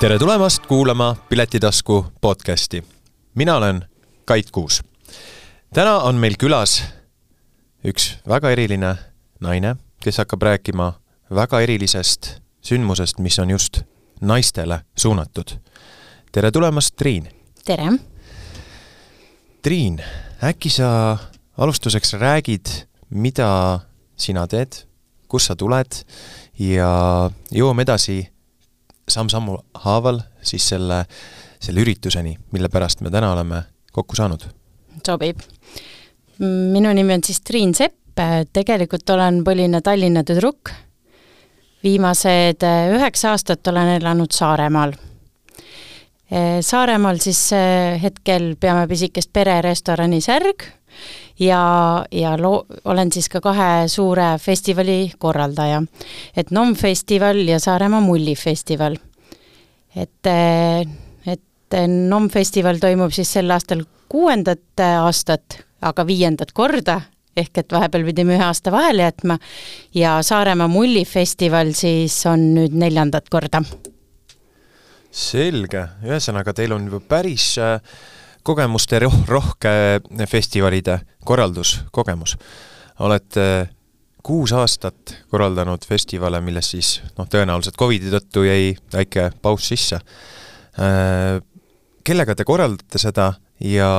tere tulemast kuulama Piletitasku podcasti. mina olen Kait Kuus. täna on meil külas üks väga eriline naine, kes hakkab rääkima väga erilisest sündmusest, mis on just naistele suunatud. tere tulemast, Triin! tere! Triin, äkki sa alustuseks räägid, mida sina teed, kust sa tuled ja jõuame edasi samm-sammu haaval siis selle, selle ürituseni, mille pärast me täna oleme kokku saanud. sobib. minu nimi on siis Triin Sepp, tegelikult olen põline Tallinna tüdruk, viimased eh, üheksa aastat olen elanud Saaremaal. Eh, Saaremaal siis eh, hetkel peame pisikest pererestorani Särg ja, ja loo-, olen siis ka kahe suure festivali korraldaja. et NOM festival ja Saaremaa mullifestival. et, et NOM festival toimub siis sel aastal kuuendat aastat, aga viiendat korda, ehk et vahepeal pidime ühe aasta vahele jätma, ja Saaremaa mullifestival siis on nüüd neljandat korda. selge, ühesõnaga teil on juba päris äh kogemuste roh-, rohke festivalide korralduskogemus. olete kuus aastat korraldanud festivale, milles siis noh, tõenäoliselt Covidi tõttu jäi väike paus sisse. Äh, kellega te korraldate seda ja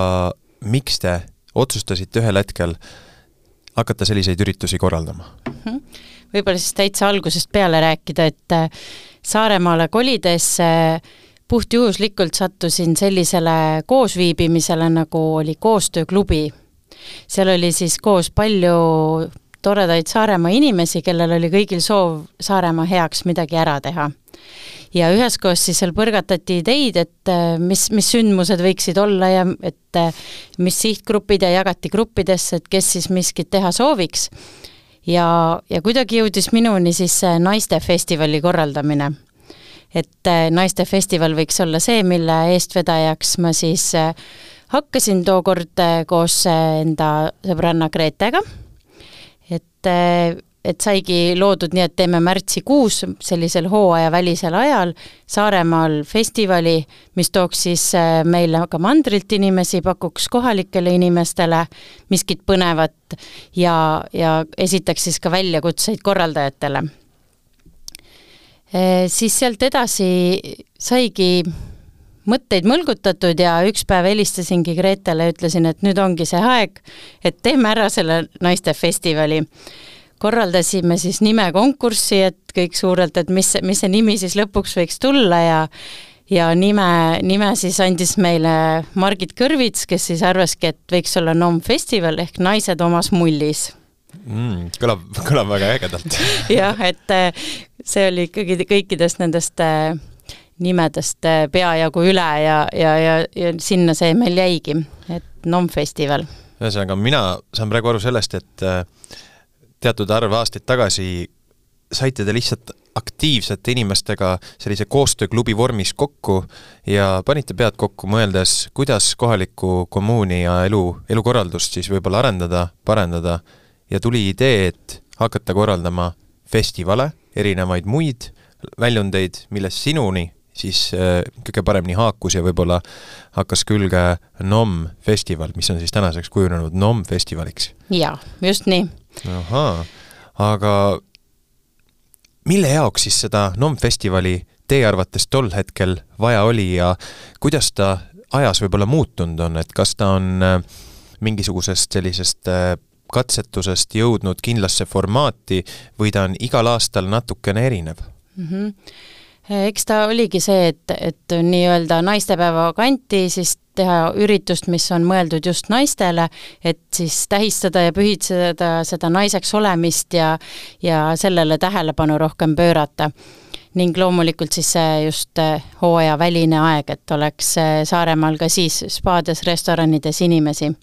miks te otsustasite ühel hetkel hakata selliseid üritusi korraldama? -hmm. võib-olla siis täitsa algusest peale rääkida, et äh, Saaremaale kolides äh, puhtjuhuslikult sattusin sellisele koosviibimisele, nagu oli koostööklubi. seal oli siis koos palju toredaid Saaremaa inimesi, kellel oli kõigil soov Saaremaa heaks midagi ära teha. ja üheskoos siis seal põrgatati ideid, et äh, mis, mis sündmused võiksid olla ja et äh, mis sihtgrupid ja jagati gruppidesse, et kes siis miskit teha sooviks. ja, ja kuidagi jõudis minuni siis see naistefestivali korraldamine et äh, naistefestival võiks olla see, mille eestvedajaks ma siis äh, hakkasin tookord äh, koos enda sõbranna Gretega, et, et saigi loodud nii, et teeme märtsikuus sellisel hooajavälisel ajal Saaremaal festivali, mis tooks siis meile ka mandrilt inimesi, pakuks kohalikele inimestele miskit põnevat ja, ja esitaks siis ka väljakutseid korraldajatele siis sealt edasi saigi mõtteid mõlgutatud ja üks päev helistasingi Gretele ütlesin, et nüüd ongi see aeg, et teeme ära selle naistefestivali. korraldasime siis nimekonkurssi, et kõik suurelt, et mis, mis see nimi siis lõpuks võiks tulla ja ja nime, nime siis andis meile Margit Kõrvits, kes siis arvaski, et võiks olla NOM festival ehk Naised omas mullis mm,. kõlab, kõlab väga ägedalt jah, et see oli ikkagi kõikidest nendest äh, nimedest äh, peajagu üle ja, ja, ja, ja sinna see meil jäigi, et NOM festival. ühesõnaga, mina saan praegu aru sellest, et äh, teatud arv aastaid tagasi saite te lihtsalt aktiivsete inimestega sellise koostööklubi vormis kokku ja panite pead kokku, mõeldes, kuidas kohalikku kommuuni ja elu, elukorraldust siis võib-olla arendada, parendada ja tuli idee, et hakata korraldama festivale erinevaid muid väljundeid, millest sinuni siis äh, kõige paremini haakus ja võib-olla hakkas külge NOM festival, mis on siis tänaseks kujunenud NOM festivaliks. jaa, just nii. ahaa, aga mille jaoks siis seda NOM festivali teie arvates tol hetkel vaja oli ja kuidas ta ajas võib-olla muutunud on, et kas ta on äh, mingisugusest sellisest äh, katsetusest jõudnud kindlasse formaati või ta on igal aastal natukene erinev mm? -hmm eks ta oligi see, et, et nii-öelda naistepäeva kanti siis teha üritust, mis on mõeldud just naistele, et siis tähistada ja pühitseda seda naiseks olemist ja ja sellele tähelepanu rohkem pöörata. ning loomulikult siis see just hooajaväline aeg, et oleks Saaremaal ka siis spaades, restoranides inimesi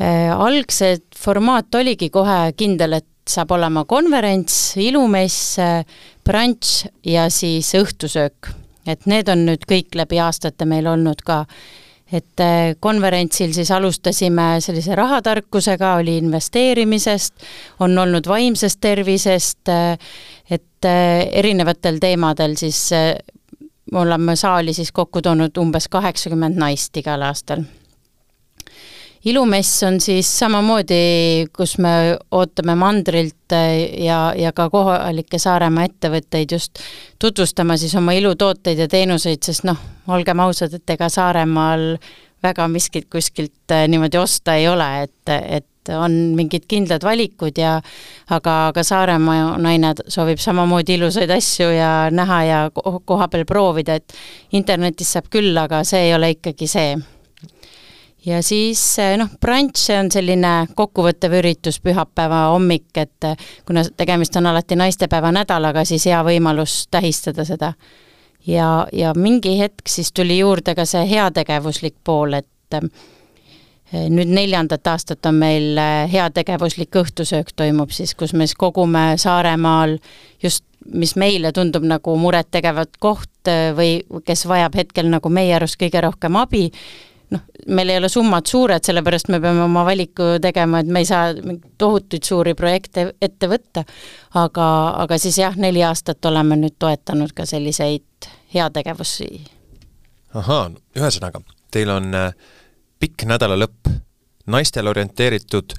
algse formaat oligi kohe kindel, et saab olema konverents, ilumess, äh, brunch ja siis õhtusöök. et need on nüüd kõik läbi aastate meil olnud ka. et äh, konverentsil siis alustasime sellise rahatarkusega, oli investeerimisest, on olnud vaimsest tervisest, et erinevatel teemadel siis oleme saali siis kokku toonud umbes kaheksakümmend naist igal aastal ilumess on siis samamoodi, kus me ootame mandrilt ja, ja ka kohalikke Saaremaa ettevõtteid just tutvustama siis oma ilutooteid ja teenuseid, sest noh, olgem ausad, et ega Saaremaal väga miskit kuskilt niimoodi osta ei ole, et, et on mingid kindlad valikud ja aga, aga Saaremaa naine soovib samamoodi ilusaid asju ja näha ja koha peal proovida, et internetis saab küll, aga see ei ole ikkagi see ja siis eh, noh, brunch, on selline kokkuvõttev üritus pühapäeva hommik, et eh, kuna tegemist on alati naistepäeva nädalaga, siis hea võimalus tähistada seda. ja, ja mingi hetk siis tuli juurde ka see heategevuslik pool, et eh, nüüd neljandat aastat on meil heategevuslik õhtusöök toimub siis, kus me siis kogume Saaremaal just mis meile tundub nagu murettegevat koht või kes vajab hetkel nagu meie arust kõige rohkem abi noh, meil ei ole summad suured, sellepärast me peame oma valiku tegema, et me ei saa tohutuid suuri projekte ette võtta, aga, aga siis jah, neli aastat oleme nüüd toetanud ka selliseid heategevusi. ahaa, ühesõnaga, teil on äh, pikk nädalalõpp naistele orienteeritud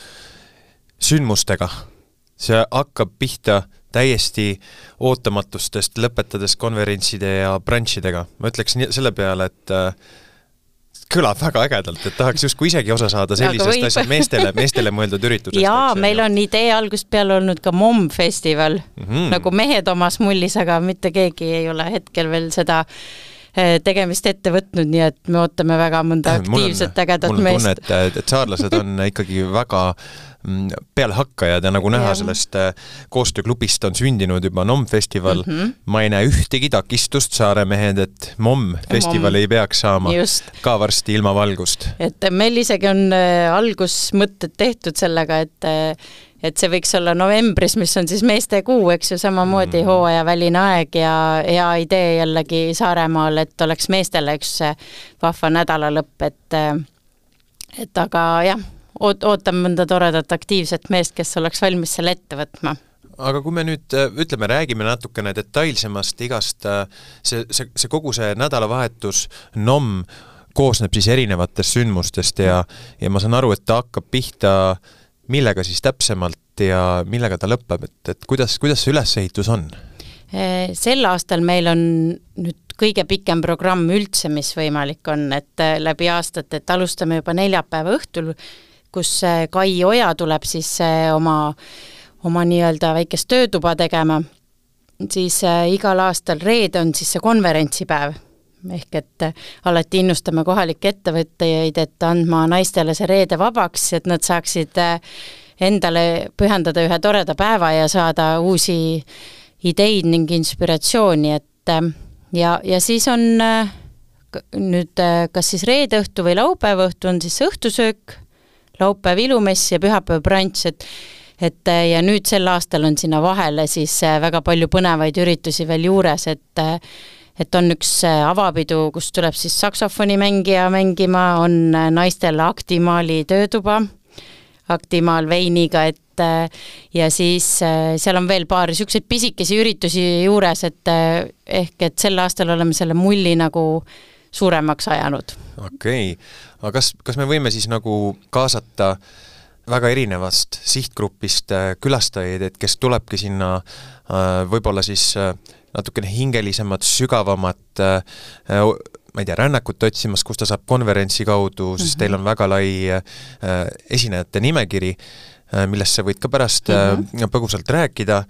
sündmustega, see hakkab pihta täiesti ootamatustest, lõpetades konverentside ja branšidega. ma ütleks nii, selle peale, et äh, kõlab väga ägedalt, et tahaks justkui isegi osa saada sellisest asjast meestele, meestele mõeldud üritusest. jaa, meil on idee algusest peale olnud ka momm festival mm, -hmm. nagu mehed omas mullis, aga mitte keegi ei ole hetkel veel seda eh, tegemist ette võtnud, nii et me ootame väga mõnda aktiivset ägedat meest. mul on tunne, et, et saarlased on ikkagi väga Mm, pealehakkajad ja nagu näha, sellest äh, koostööklubist on sündinud juba NOM festival mm. -hmm. ma ei näe ühtegi takistust, Saaremehed, et MOM festival Mom. ei peaks saama Just. ka varsti ilma valgust. et meil isegi on äh, algusmõtted tehtud sellega, et äh, et see võiks olla novembris, mis on siis meestekuu, eks ju, samamoodi mm. hooajaväline aeg ja hea idee jällegi Saaremaal, et oleks meestele üks vahva nädalalõpp, et et aga jah oot-, ootame mõnda toredat aktiivset meest, kes oleks valmis selle ette võtma aga kui me nüüd äh, ütleme, räägime natukene detailsemast igast, äh, see, see, see kogu see nädalavahetus, NOM, koosneb siis erinevatest sündmustest ja, ja ma saan aru, et ta hakkab pihta millega siis täpsemalt ja millega ta lõpeb, et, et kuidas, kuidas see ülesehitus on? Äh, sel aastal meil on nüüd kõige pikem programm üldse, mis võimalik on, et läbi aastate, et alustame juba neljapäeva õhtul kus Kai Oja tuleb siis äh, oma, oma nii-öelda väikest töötuba tegema, siis äh, igal aastal reede on siis see konverentsipäev. Ehk et äh, alati innustame kohalikke ettevõtteid, et andma naistele see reede vabaks, et nad saaksid endale pühendada ühe toreda päeva ja saada uusi ideid ning inspiratsiooni, et ja, ja siis on nüüd kas siis reede õhtu või laupäeva õhtu on siis õhtusöök laupäev ilumess ja pühapäev brunch, et et äh, ja nüüd sel aastal on sinna vahele siis äh, väga palju põnevaid üritusi veel juures, et äh, et on üks avapidu, kus tuleb siis saksofonimängija mängima, on naistele Actimali töötuba, Actimal veiniga, et ja siis seal on veel paar niisuguseid pisikesi üritusi juures, et ehk et sel aastal oleme selle mulli nagu suuremaks ajanud. okei okay., aga kas, kas me võime siis nagu kaasata väga erinevast sihtgrupist äh, külastajaid, et kes tulebki sinna äh, võib-olla siis äh, natukene hingelisemat, sügavamat ma ei tea, rännakut otsimas, kus ta saab konverentsi kaudu, sest mm -hmm. teil on väga lai esinejate nimekiri, millest sa võid ka pärast mm -hmm. põgusalt rääkida,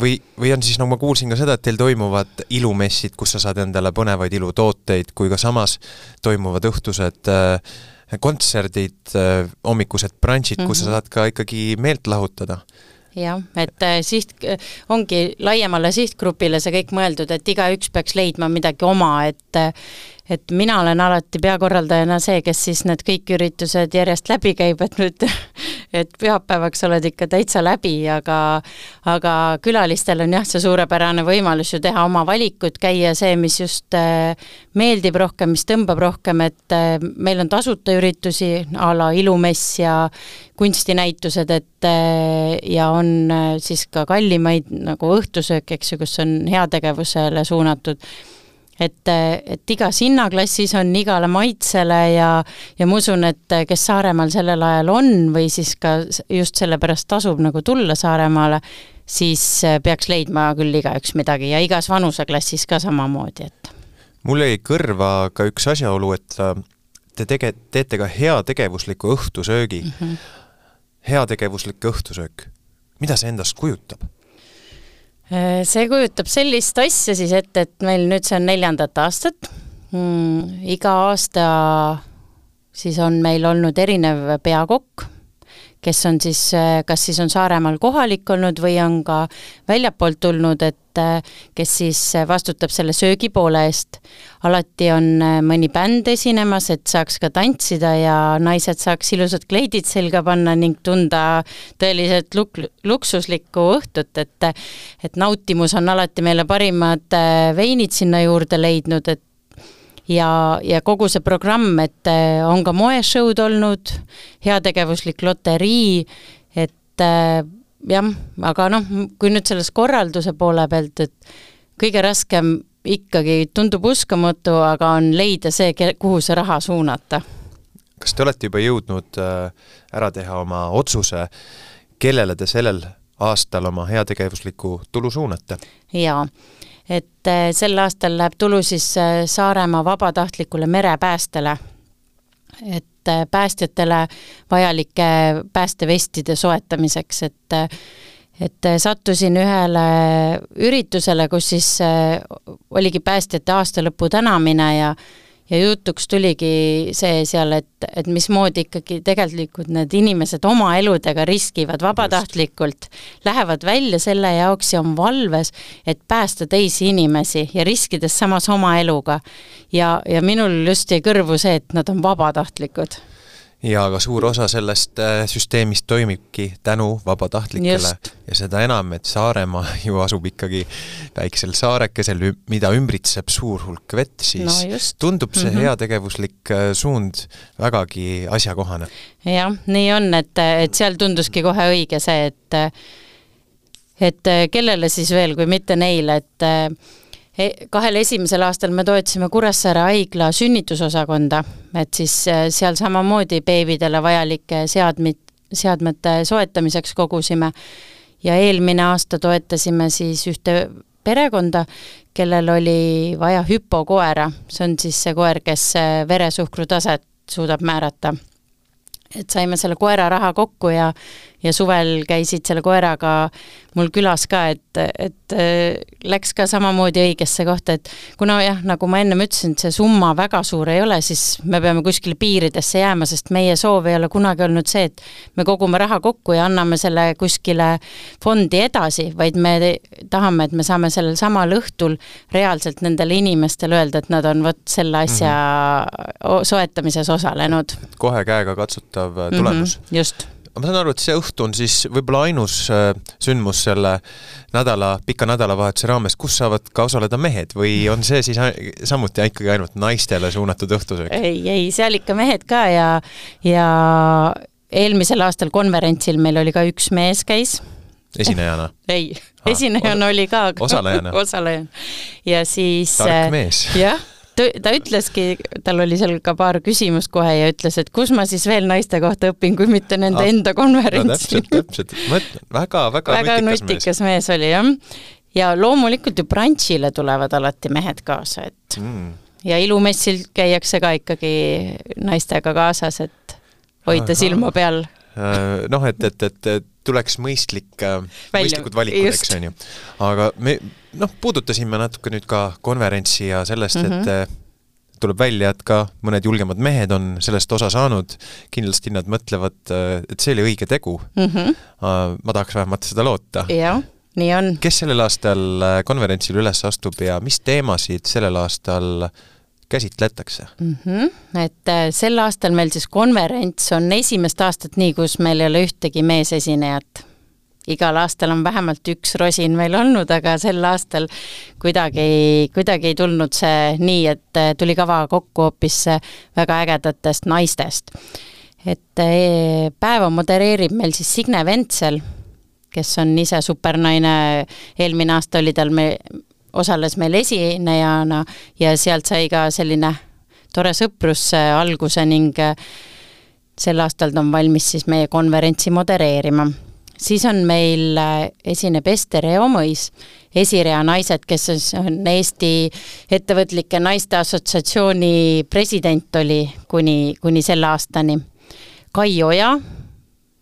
või, või on siis, nagu ma kuulsin ka seda, et teil toimuvad ilumessid, kus sa saad endale põnevaid ilutooteid, kui ka samas toimuvad õhtused äh, kontserdid äh,, hommikused brunchid mm, -hmm. kus sa mhm. saad ka ikkagi meelt lahutada jah, et äh, siht, ongi laiemale sihtgrupile see kõik mõeldud, et igaüks peaks leidma midagi oma, et äh, et mina olen alati peakorraldajana see, kes siis need kõik üritused järjest läbi käib, et nüüd et pühapäevaks oled ikka täitsa läbi, aga aga külalistel on jah, see suurepärane võimalus ju teha oma valikuid, käia see, mis just äh, meeldib rohkem, mis tõmbab rohkem, et äh, meil on tasuta üritusi a la ilumess ja kunstinäitused, et äh, ja on siis ka kallimaid nagu õhtusöök, eks ju, kus on heategevusele suunatud et, et igas hinnaklassis on igale maitsele ja, ja ma usun, et kes Saaremaal sellel ajal on või siis ka just sellepärast tasub nagu tulla Saaremaale, siis peaks leidma küll igaüks midagi ja igas vanuseklassis ka samamoodi, et mul jäi kõrva ka üks asjaolu, et äh, te tege-, teete ka heategevusliku õhtusöögi mm. -hmm. heategevuslik õhtusöök, mida see endast kujutab? Äh, see kujutab sellist asja siis ette, et meil nüüd see on neljandat aastat. Mm,, iga aasta siis on meil olnud erinev peakokk, kes on siis, äh, kas siis on Saaremaal kohalik olnud või on ka väljapoolt tulnud, et Äh, kes siis vastutab selle söögipoole eest. alati on mõni bänd esinemas, et saaks ka tantsida ja naised saaks ilusad kleidid selga panna ning tunda tõeliselt luk-, luksuslikku õhtut, et et nautimus on alati meile parimad veinid sinna juurde leidnud, et ja, ja kogu see programm, et on ka moeshow'd olnud, heategevuslik loterii, et jah, aga noh, kui nüüd selles korralduse poole pealt, et kõige raskem ikkagi tundub uskumatu, aga on leida see, kuhu see raha suunata. kas te olete juba jõudnud äh, ära teha oma otsuse, kellele te sellel aastal oma heategevuslikku tulu suunate? jaa, et äh, sel aastal läheb tulu siis äh, Saaremaa vabatahtlikule merepäästele. Et äh, päästjatele vajalike päästevestide soetamiseks, et et sattusin ühele üritusele, kus siis oligi päästjate aastalõpu tänamine ja ja jutuks tuligi see seal, et, et mismoodi ikkagi tegelikult need inimesed oma eludega riskivad vabatahtlikult, lähevad välja selle jaoks ja on valves, et päästa teisi inimesi ja riskides samas oma eluga. ja, ja minul just jäi kõrvu see, et nad on vabatahtlikud ja ka suur osa sellest äh, süsteemist toimibki tänu vabatahtlikele Just. ja seda enam, et Saaremaa ju asub ikkagi väiksel saarekesel, mida ümbritseb suur hulk vett, siis no tundub see mm -hmm. heategevuslik äh, suund vägagi asjakohane. jah, nii on, et, et seal tunduski kohe õige see, et et kellele siis veel, kui mitte neile, et kahel esimesel aastal me toetasime Kuressaare haigla sünnitusosakonda, et siis äh, seal samamoodi beebidele vajalike seadmid, seadmete soetamiseks kogusime ja eelmine aasta toetasime siis ühte perekonda, kellel oli vaja hüpokoera, see on siis see koer, kes äh, veresuhkru taset suudab määrata. et saime selle koera raha kokku ja ja suvel käisid selle koeraga mul külas ka, et, et äh, läks ka samamoodi õigesse kohta, et kuna jah, nagu ma ennem ütlesin, et see summa väga suur ei ole, siis me peame kuskile piiridesse jääma, sest meie soov ei ole kunagi olnud see, et me kogume raha kokku ja anname selle kuskile fondi edasi, vaid me tahame, et me saame sellel samal õhtul reaalselt nendele inimestele öelda, et nad on vot selle asja mm -hmm. soetamises osalenud. kohe käega katsutav tulemus mm. -hmm, just ma saan aru, et see õhtu on siis võib-olla ainus äh, sündmus selle nädala, pika nädalavahetuse raames, kus saavad ka osaleda mehed või on see siis samuti ikkagi ainult naistele suunatud õhtusöök? ei, ei, seal ikka mehed ka ja, ja eelmisel aastal konverentsil meil oli ka üks mees käis esinejana? ei, esinejana oli ka osalejana osalejana. ja siis tark mees. jah ta ütleski, tal oli seal ka paar küsimust kohe ja ütles, et kus ma siis veel naiste kohta õpin, kui mitte nende ah, enda konverentsi no,. täpselt, täpselt, ma ütlen, väga, väga, nutikas, mees. mees oli jah. ja loomulikult ju brunchile tulevad alati mehed kaasa, et mm. ja ilumessil käiakse ka ikkagi naistega kaasas, et hoida Aha. silma peal äh, noh, et, et, et tuleks mõistlik, äh, mõistlikud valikud, eks on ju. aga me noh, puudutasime natuke nüüd ka konverentsi ja sellest mm, -hmm. et mhm. äh, tuleb välja, et ka mõned julgemad mehed on sellest osa saanud, kindlasti nad mõtlevad, äh, et see oli õige tegu mm. -hmm. ma tahaks vähemalt seda loota. jah, nii on. kes sellel aastal konverentsil üles astub ja mis teemasid sellel aastal käsitletakse mm? -hmm. Et sel aastal meil siis konverents on esimest aastat nii, kus meil ei ole ühtegi meesesinejat igal aastal on vähemalt üks rosin meil olnud, aga sel aastal kuidagi, kuidagi ei tulnud see nii, et eh, tuli kava kokku hoopis väga ägedatest naistest. et eh, päeva modereerib meil siis Signe Ventsel, kes on ise supernaine, eelmine aasta oli tal me, osales meil esinejana ja sealt sai ka selline tore sõprus alguse ning sel aastal ta on valmis siis meie konverentsi modereerima. Siis on meil, esineb Ester Eomõis, esirea naised, kes on Eesti Ettevõtlike Naiste Assotsiatsiooni president oli kuni, kuni selle aastani. Kai Oja,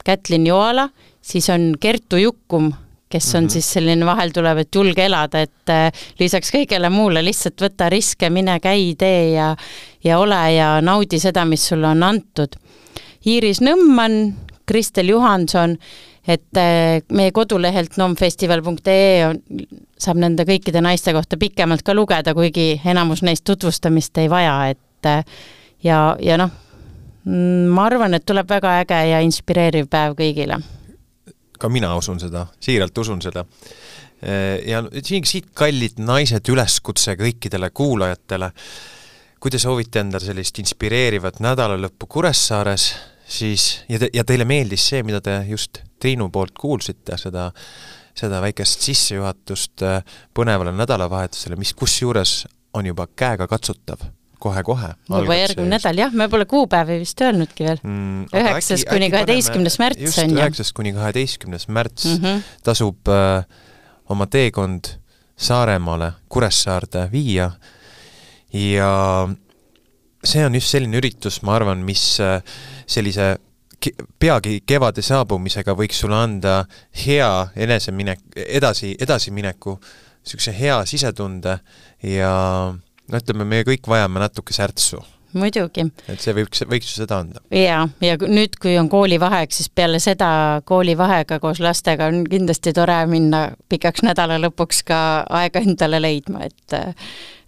Kätlin Joala, siis on Kertu Jukkum, kes on mm -hmm. siis selline vahel tuleb, et julge elada, et äh, lisaks kõigele muule lihtsalt võta riske, mine käi, tee ja ja ole ja naudi seda, mis sulle on antud. Iiris Nõmman, Kristel Johanson, et äh, meie kodulehelt nomfestival.ee on, saab nende kõikide naiste kohta pikemalt ka lugeda, kuigi enamus neist tutvustamist ei vaja, et äh, ja, ja noh, mm, ma arvan, et tuleb väga äge ja inspireeriv päev kõigile ka mina usun seda, siiralt usun seda. ja siin, siit kallid naised, üleskutse kõikidele kuulajatele, kui te soovite endale sellist inspireerivat nädalalõppu Kuressaares, siis, ja te, ja teile meeldis see, mida te just Triinu poolt kuulsite, seda, seda väikest sissejuhatust äh, põnevale nädalavahetusele, mis kusjuures on juba käegakatsutav kohe-kohe. juba järgmine nädal, jah, me pole kuupäevi vist öelnudki veel mm,. üheksas kuni kaheteistkümnes märts on ju. üheksas kuni kaheteistkümnes märts mm -hmm. tasub äh, oma teekond Saaremaale, Kuressaarde viia ja see on just selline üritus, ma arvan, mis äh, sellise peagi kevade saabumisega võiks sulle anda hea eneseminek, edasi, edasimineku, niisuguse hea sisetunde ja no ütleme, me kõik vajame natuke särtsu muidugi. et see võiks, võiks ju seda anda. jaa, ja nüüd, kui on koolivaheaeg, siis peale seda koolivaheaega koos lastega on kindlasti tore minna pikaks nädalalõpuks ka aega endale leidma, et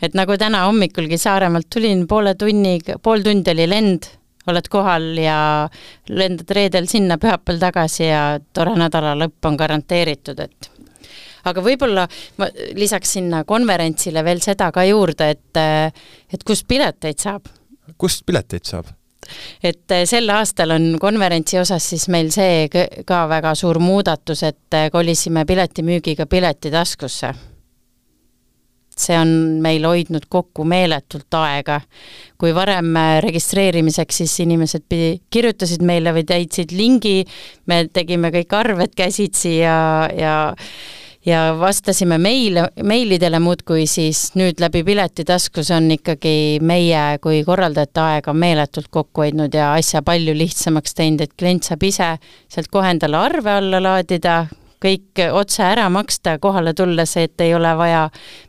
et nagu täna hommikulgi Saaremaalt tulin, poole tunniga, pool tundi oli lend, oled kohal ja lendad reedel sinna, pühapäeval tagasi ja tore nädalalõpp on garanteeritud, et aga võib-olla ma lisaks sinna konverentsile veel seda ka juurde, et et kust pileteid saab? kust pileteid saab? et sel aastal on konverentsi osas siis meil see ka väga suur muudatus, et kolisime piletimüügiga Piletitaskusse. See on meil hoidnud kokku meeletult aega. kui varem registreerimiseks siis inimesed pidi, kirjutasid meile või täitsid lingi, me tegime kõik arved käsitsi ja, ja ja vastasime meile, meilidele muudkui, siis nüüd läbi Piletitaskus on ikkagi meie kui korraldajate aega meeletult kokku hoidnud ja asja palju lihtsamaks teinud, et klient saab ise sealt kohe endale arve alla laadida, kõik otse ära maksta kohale tulles, et ei ole vaja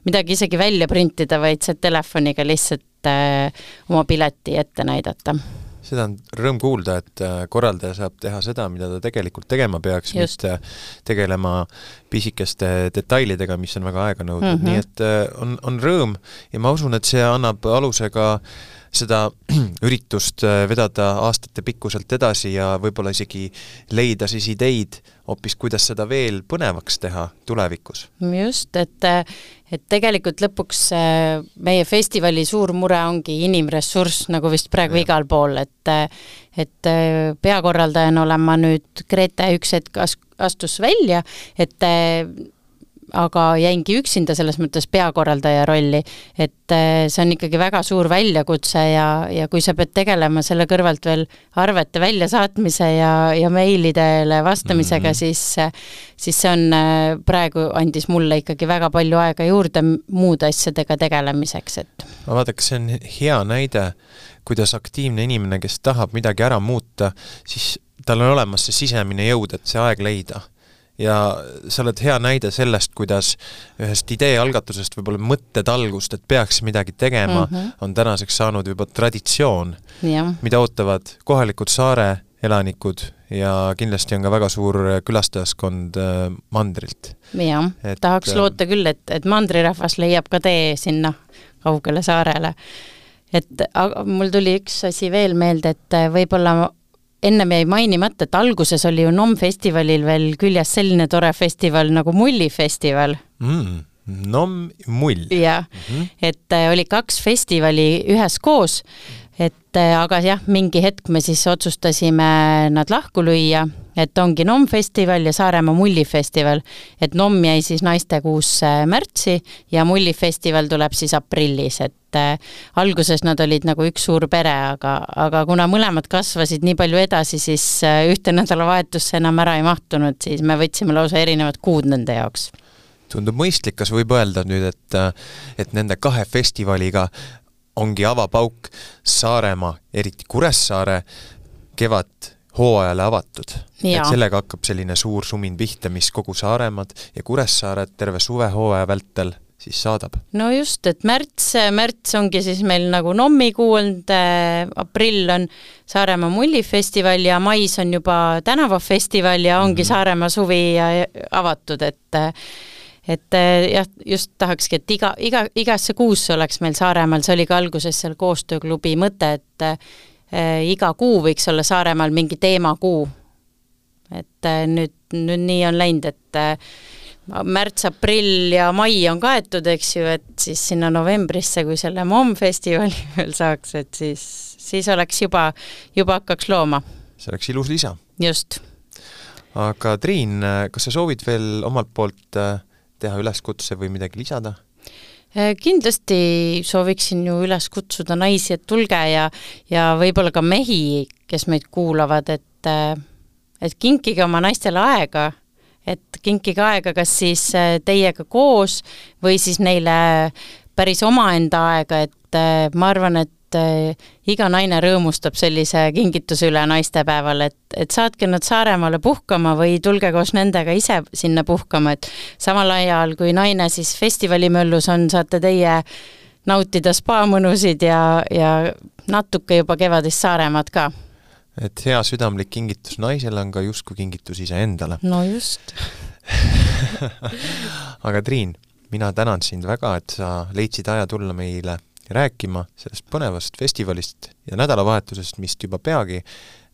midagi isegi välja printida, vaid saad telefoniga lihtsalt äh, oma pileti ette näidata. Seda on rõõm kuulda, et äh, korraldaja saab teha seda, mida ta tegelikult tegema peaks, mitte tegelema pisikeste detailidega, mis on väga aeganõudvad mm, -hmm. nii et äh, on, on rõõm ja ma usun, et see annab aluse ka seda üritust äh, vedada aastatepikkuselt edasi ja võib-olla isegi leida siis ideid hoopis, kuidas seda veel põnevaks teha tulevikus. just, et, et tegelikult lõpuks äh, meie festivali suur mure ongi inimressurss, nagu vist praegu ja. igal pool, et et äh, peakorraldajana olen ma nüüd, Grete üks hetk astus välja, et aga jäingi üksinda selles mõttes peakorraldaja rolli, et eh, see on ikkagi väga suur väljakutse ja, ja kui sa pead tegelema selle kõrvalt veel arvete väljasaatmise ja, ja meilidele vastamisega mm, -hmm. siis siis see on, eh, praegu andis mulle ikkagi väga palju aega juurde muude asjadega tegelemiseks, et no vaadake, see on hea näide, kuidas aktiivne inimene, kes tahab midagi ära muuta, siis tal on olemas see sisemine jõud, et see aeg leida ja sa oled hea näide sellest, kuidas ühest ideealgatusest, võib-olla mõttetalgust, et peaks midagi tegema mm, -hmm. on tänaseks saanud juba traditsioon, mida ootavad kohalikud saare elanikud ja kindlasti on ka väga suur külastajaskond äh, mandrilt. jah, tahaks äh, loota küll, et, et mandrirahvas leiab ka tee sinna kaugele saarele. et aga mul tuli üks asi veel meelde, et äh, võib-olla ennem jäi mainimata, et alguses oli ju NOM festivalil veel küljes selline tore festival nagu Mullifestival mm,. NOM Mull. jah mm, -hmm. et äh, oli kaks festivali üheskoos, et äh, aga jah, mingi hetk me siis otsustasime nad lahku lüüa et ongi NOM festival ja Saaremaa mullifestival. et NOM jäi siis naistekuusse märtsi ja mullifestival tuleb siis aprillis, et äh, alguses nad olid nagu üks suur pere, aga, aga kuna mõlemad kasvasid nii palju edasi, siis äh, ühte nädalavahetusse enam ära ei mahtunud, siis me võtsime lausa erinevad kuud nende jaoks tundub mõistlik, kas võib öelda nüüd, et, äh, et nende kahe festivaliga ongi avapauk Saaremaa, eriti Kuressaare kevad hooajale avatud. et sellega hakkab selline suur sumin pihta, mis kogu Saaremaad ja Kuressaaret terve suvehooaja vältel siis saadab. no just, et märts, märts ongi siis meil nagu NOM-i kuu olnud, aprill on Saaremaa mullifestival ja mais on juba tänavafestival ja ongi mm -hmm. Saaremaa suvi avatud, et et jah, just tahakski, et iga, iga, igasse kuusse oleks meil Saaremaal, see oli ka alguses seal koostööklubi mõte, et iga kuu võiks olla Saaremaal mingi teemakuu. et äh, nüüd, nüüd nii on läinud, et äh, märts, aprill ja mai on kaetud, eks ju, et siis sinna novembrisse, kui selle MOM festivali veel saaks, et siis, siis oleks juba, juba hakkaks looma. see oleks ilus lisa. just. aga Triin, kas sa soovid veel omalt poolt teha üleskutse või midagi lisada? Äh, kindlasti sooviksin ju üles kutsuda naisi, et tulge ja, ja võib-olla ka mehi, kes meid kuulavad, et, äh, et kinkige oma naistele aega, et kinkige aega kas siis äh, teiega koos või siis neile päris omaenda aega, et ma arvan, et et äh, iga naine rõõmustab sellise kingituse üle naistepäeval, et, et saatke nad Saaremaale puhkama või tulge koos nendega ise sinna puhkama, et samal ajal, kui naine siis festivalimöllus on, saate teie nautida spaamõnusid ja, ja natuke juba kevadist Saaremaad ka. et hea südamlik kingitus naisele on ka justkui kingitus iseendale. no just aga Triin, mina tänan sind väga, et sa leidsid aja tulla meile rääkima sellest põnevast festivalist ja nädalavahetusest, mis juba peagi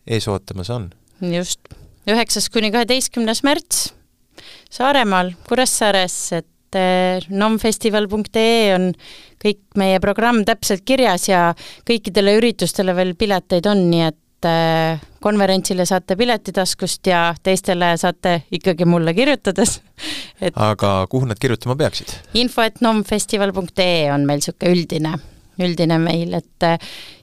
ees ootamas on. just, üheksas kuni kaheteistkümnes märts Saaremaal, Kuressaares, et eh, nomfestival.ee on kõik meie programm täpselt kirjas ja kõikidele üritustele veel pileteid on, nii et eh, konverentsile saate pileti taskust ja teistele saate ikkagi mulle kirjutades et aga kuhu nad kirjutama peaksid? info et nomfestival.ee on meil niisugune üldine, üldine meil, et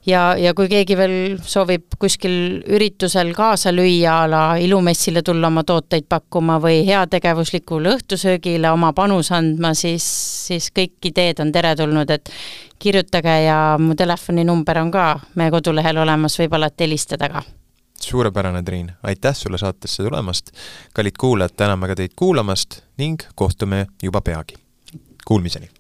ja, ja kui keegi veel soovib kuskil üritusel kaasa lüüa, a la ilumessile tulla oma tooteid pakkuma või heategevuslikule õhtusöögile oma panuse andma, siis, siis kõik ideed on teretulnud, et kirjutage ja mu telefoninumber on ka meie kodulehel olemas, võib alati helistada ka suurepärane, Triin, aitäh sulle saatesse tulemast. kallid kuulajad, täname ka teid kuulamast ning kohtume juba peagi. Kuulmiseni!